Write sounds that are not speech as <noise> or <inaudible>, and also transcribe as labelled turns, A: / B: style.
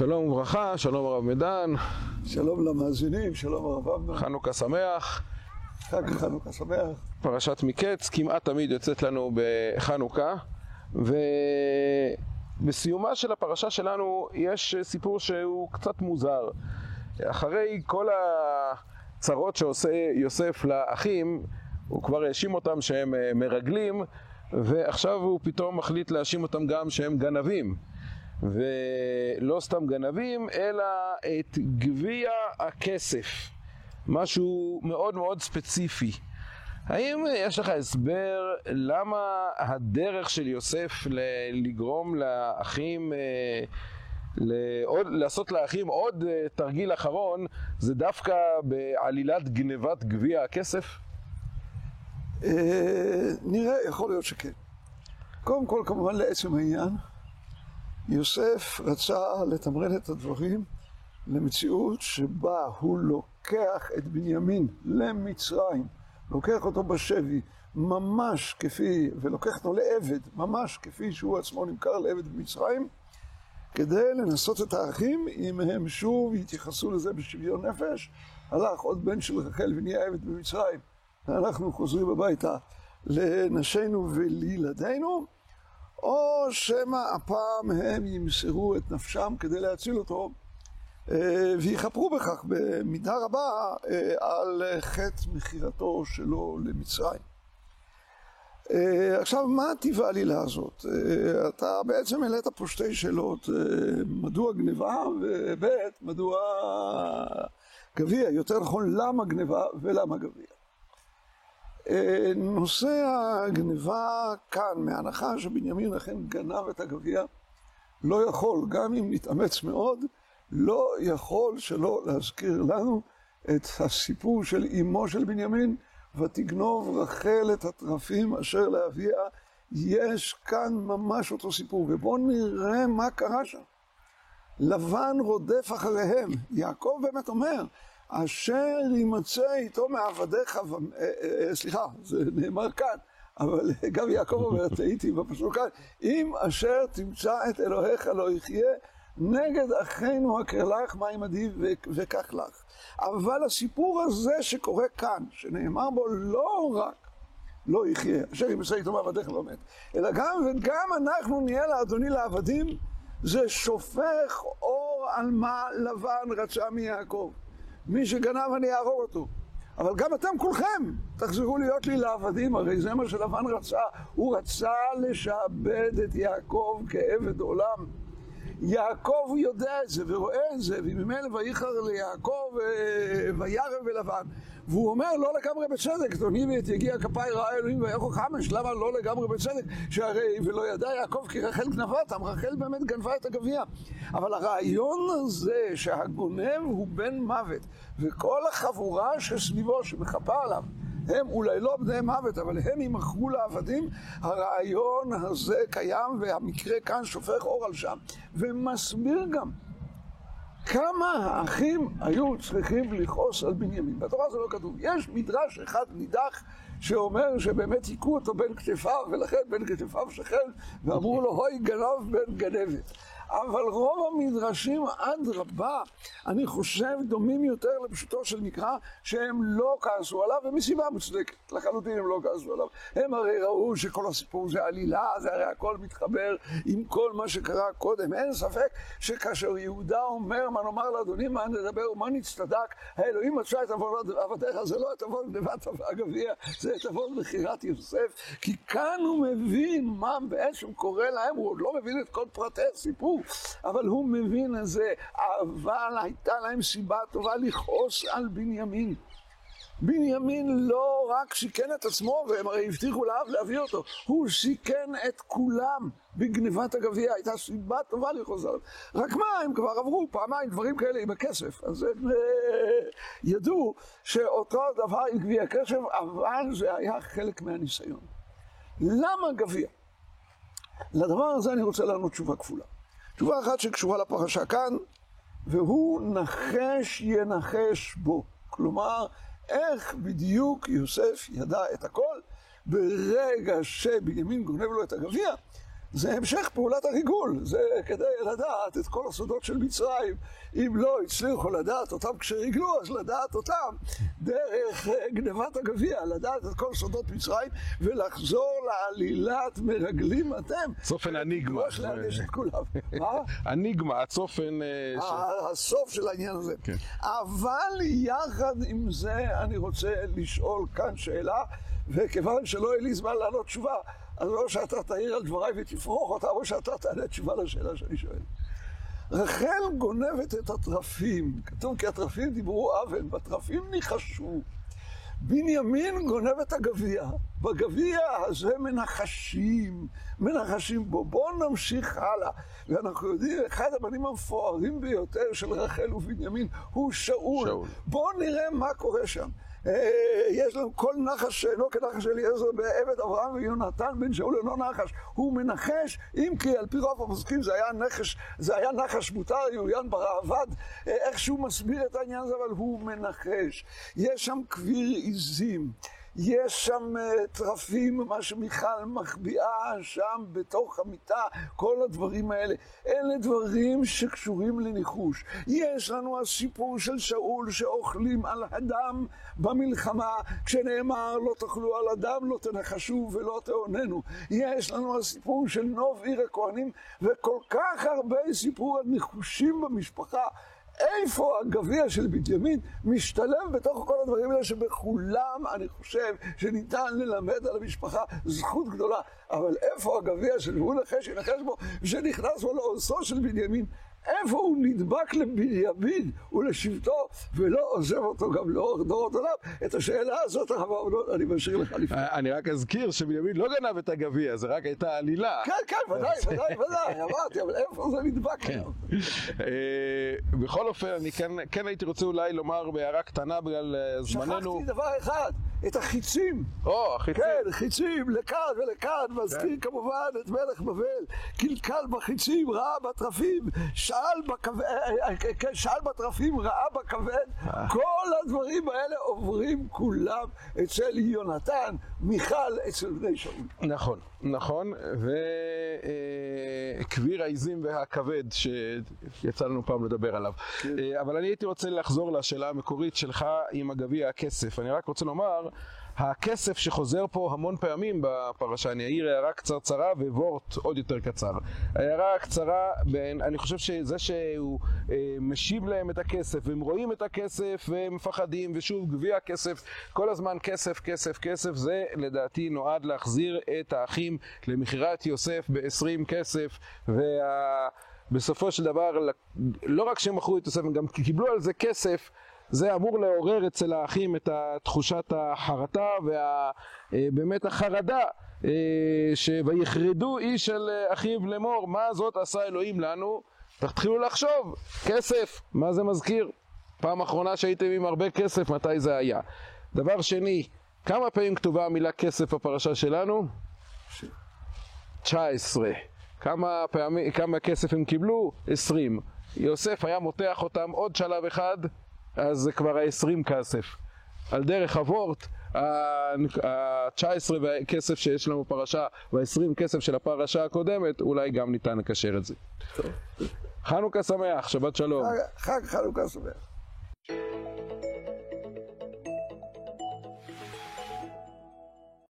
A: שלום וברכה, שלום הרב מדן,
B: שלום למאזינים, שלום הרב אבנר,
A: חנוכה שמח.
B: חג חנוכה שמח.
A: פרשת מקץ כמעט תמיד יוצאת לנו בחנוכה, ובסיומה של הפרשה שלנו יש סיפור שהוא קצת מוזר. אחרי כל הצרות שעושה יוסף לאחים, הוא כבר האשים אותם שהם מרגלים, ועכשיו הוא פתאום מחליט להאשים אותם גם שהם גנבים. ולא סתם גנבים, אלא את גביע הכסף. משהו מאוד מאוד ספציפי. האם יש לך הסבר למה הדרך של יוסף לגרום לאחים, לעוד, לעשות לאחים עוד תרגיל אחרון, זה דווקא בעלילת גנבת גביע הכסף?
B: נראה, יכול להיות שכן. קודם כל, כמובן לעצם העניין, יוסף רצה לתמרן את הדברים למציאות שבה הוא לוקח את בנימין למצרים, לוקח אותו בשבי, ממש כפי, ולוקח אותו לעבד, ממש כפי שהוא עצמו נמכר לעבד במצרים, כדי לנסות את האחים, אם הם שוב יתייחסו לזה בשוויון נפש, הלך עוד בן של רחל ונהיה עבד במצרים, ואנחנו חוזרים הביתה לנשינו ולילדינו. או שמא הפעם הם ימסרו את נפשם כדי להציל אותו ויכפרו בכך במידה רבה על חטא מכירתו שלו למצרים. עכשיו, מה טיב העלילה הזאת? אתה בעצם העלית פה שתי שאלות, מדוע גניבה, וב' מדוע גביע, יותר נכון למה גניבה ולמה גביע. נושא הגניבה כאן, מהנחה שבנימין אכן גנב את הגביע, לא יכול, גם אם נתאמץ מאוד, לא יכול שלא להזכיר לנו את הסיפור של אמו של בנימין, ותגנוב רחל את התרפים אשר לאביה. יש כאן ממש אותו סיפור, ובואו נראה מה קרה שם. לבן רודף אחריהם, יעקב באמת אומר, אשר יימצא איתו מעבדיך, סליחה, זה נאמר כאן, אבל <laughs> גם יעקב אומר, טעיתי בפסוק כאן, אם אשר תמצא את אלוהיך לא יחיה, נגד אחינו הקרלך מה עמדי וכך לך. אבל הסיפור הזה שקורה כאן, שנאמר בו לא רק לא יחיה, אשר ימצא איתו מעבדיך לא מת, אלא גם וגם אנחנו נהיה לאדוני לעבדים, זה שופך אור על מה לבן רצה מיעקב. מי שגנב אני אהרוג אותו. אבל גם אתם כולכם תחזרו להיות לי לעבדים, הרי זה מה שלבן רצה. הוא רצה לשעבד את יעקב כעבד עולם. יעקב יודע את זה ורואה את זה, וממילא וייחר ליעקב וירא ולבן. והוא אומר לא לגמרי בצדק, תוני ואת יגיע כפיי ראה אלוהים ויכו חמש, למה לא לגמרי בצדק? שהרי ולא ידע יעקב כי רחל גנבתם, רחל באמת גנבה את הגביע. אבל הרעיון הזה שהגונב הוא בן מוות, וכל החבורה שסביבו שמחפה עליו, הם אולי לא בני מוות, אבל הם ימכרו לעבדים, הרעיון הזה קיים והמקרה כאן שופך אור על שם, ומסביר גם כמה האחים היו צריכים לכעוס על בנימין. בתורה זה לא כתוב. יש מדרש אחד נידח שאומר שבאמת היכו אותו בין כתפיו, ולכן בין כתפיו שכן, ואמרו לו, הוי גנב בן גנבת. אבל רוב המדרשים אדרבה, אני חושב, דומים יותר לפשוטו של מקרא, שהם לא כעסו עליו, ומסיבה מוצדקת, לחלוטין הם לא כעסו עליו. הם הרי ראו שכל הסיפור זה עלילה, זה הרי הכל מתחבר עם כל מה שקרה קודם. אין ספק שכאשר יהודה אומר, מה נאמר לאדוני, מה נדבר ומה נצטדק, האלוהים מצא את עבדיך, זה לא את עבוד גנבת הגביע, זה את עבוד מכירת יוסף, כי כאן הוא מבין מה בעצם קורה להם, הוא עוד לא מבין את כל פרטי הסיפור. אבל הוא מבין את זה, אבל הייתה להם סיבה טובה לכעוס על בנימין. בנימין לא רק סיכן את עצמו, והם הרי הבטיחו לאב להביא אותו, הוא סיכן את כולם בגניבת הגביע, הייתה סיבה טובה לכעוס עליו. רק מה, הם כבר עברו פעמיים דברים כאלה עם הכסף, אז הם ידעו שאותו דבר עם גביע הכסף, אבל זה היה חלק מהניסיון. למה גביע? לדבר הזה אני רוצה לענות תשובה כפולה. תשובה אחת שקשורה לפרשה כאן, והוא נחש ינחש בו. כלומר, איך בדיוק יוסף ידע את הכל ברגע שבנימין גונב לו את הגביע, זה המשך פעולת הריגול, זה כדי לדעת את כל הסודות של מצרים. אם לא הצליחו לדעת אותם כשריגלו, אז לדעת אותם דרך אה, גנבת הגביע, לדעת את כל סודות מצרים ולחזור לעלילת מרגלים אתם.
A: צופן הניגמה.
B: לדרוש להעניש את כולם. <laughs> מה?
A: הניגמה, הצופן... אה, ש-
B: הסוף של העניין הזה.
A: כן.
B: אבל יחד עם זה אני רוצה לשאול כאן שאלה, וכיוון שלא יהיה לי זמן לענות תשובה, אז או שאתה תעיר על דבריי ותפרוך אותה, או שאתה תענה תשובה לשאלה שאני שואל. רחל גונבת את התרפים, כתוב כי התרפים דיברו אוון, והתרפים ניחשו. בנימין גונב את הגביע, בגביע הזה מנחשים, מנחשים בו. בואו נמשיך הלאה. ואנחנו יודעים, אחד הבנים המפוארים ביותר של רחל ובנימין הוא שאול.
A: שאול.
B: בואו נראה מה קורה שם. אה, יש לנו כל נחש שאינו כנחש אליעזר בעבד אברהם ויונתן בן שאול אינו נחש. הוא מנחש, אם כי על פי רוב הפוסקים זה היה נחש, זה היה נחש מותר, יוליין בראב"ד, אה, איך שהוא מסביר את העניין הזה, אבל הוא מנחש. יש שם כביר עיזים. יש שם uh, טרפים, מה שמיכל מחביאה שם בתוך המיטה, כל הדברים האלה. אלה דברים שקשורים לניחוש. יש לנו הסיפור של שאול שאוכלים על הדם במלחמה, כשנאמר לא תאכלו על הדם, לא תנחשו ולא תאוננו. יש לנו הסיפור של נוב עיר הכהנים, וכל כך הרבה סיפור על ניחושים במשפחה. איפה הגביע של בנימין משתלב בתוך כל הדברים האלה שבכולם אני חושב שניתן ללמד על המשפחה זכות גדולה. אבל איפה הגביע של הוא נחש ינחש בו ושנכנס בו לעושו של בנימין? איפה הוא נדבק לבנימין ולשבטו ולא עוזב אותו גם לאורך דורות עולם? את השאלה הזאת, הרב ארנון, אני משאיר לך לפני.
A: אני רק אזכיר שבנימין לא גנב את הגביע, זה רק הייתה עלילה.
B: כן, כן, ודאי, <laughs> ודאי, ודאי, אמרתי, אבל איפה זה נדבק
A: כן. אה, בכל אופן, אני כן, כן הייתי רוצה אולי לומר בהערה קטנה בגלל אה, זמננו.
B: שכחתי דבר אחד, את החיצים.
A: או, החיצים.
B: כן, חיצים, לכאן ולכאן, מזכיר כמובן את מלך בבל, קלקל בחיצים, ראה בתרפים, שאל, בכבד, אה, אה, כן, שאל בתרפים, ראה בכבד, כל הדברים האלה עוברים כולם אצל יונתן, מיכל אצל בני שאול.
A: נכון, נכון, וכביר העיזים והכבד שיצא לנו פעם לדבר עליו. אה, אבל אני הייתי רוצה לחזור לשאלה המקורית שלך עם הגביע הכסף. אני רק רוצה לומר, הכסף שחוזר פה המון פעמים בפרשה, אני אעיר הערה קצרצרה ווורט עוד יותר קצר. ההערה הקצרה, בין, אני חושב שזה שהוא אה, משיב להם את הכסף, והם רואים את הכסף והם מפחדים, ושוב גביע הכסף, כל הזמן כסף, כסף, כסף, זה לדעתי נועד להחזיר את האחים למכירת יוסף ב-20 כסף, וה... בסופו של דבר, לא רק שהם מכרו את יוסף, הם גם קיבלו על זה כסף. זה אמור לעורר אצל האחים את תחושת החרטה ובאמת החרדה אה, ש... ויחרדו איש אל אחיו לאמור מה זאת עשה אלוהים לנו? תתחילו לחשוב. כסף מה זה מזכיר? פעם אחרונה שהייתם עם הרבה כסף מתי זה היה? דבר שני כמה פעמים כתובה המילה כסף בפרשה שלנו? 19 כמה פעמים, כמה כסף הם קיבלו? 20 יוסף היה מותח אותם עוד שלב אחד אז זה כבר ה-20 כסף. על דרך הוורט, ה-19 כסף שיש לנו בפרשה וה-20 כסף של הפרשה הקודמת, אולי גם ניתן לקשר את זה.
B: טוב.
A: חנוכה שמח, שבת שלום.
B: חג חנוכה שמח.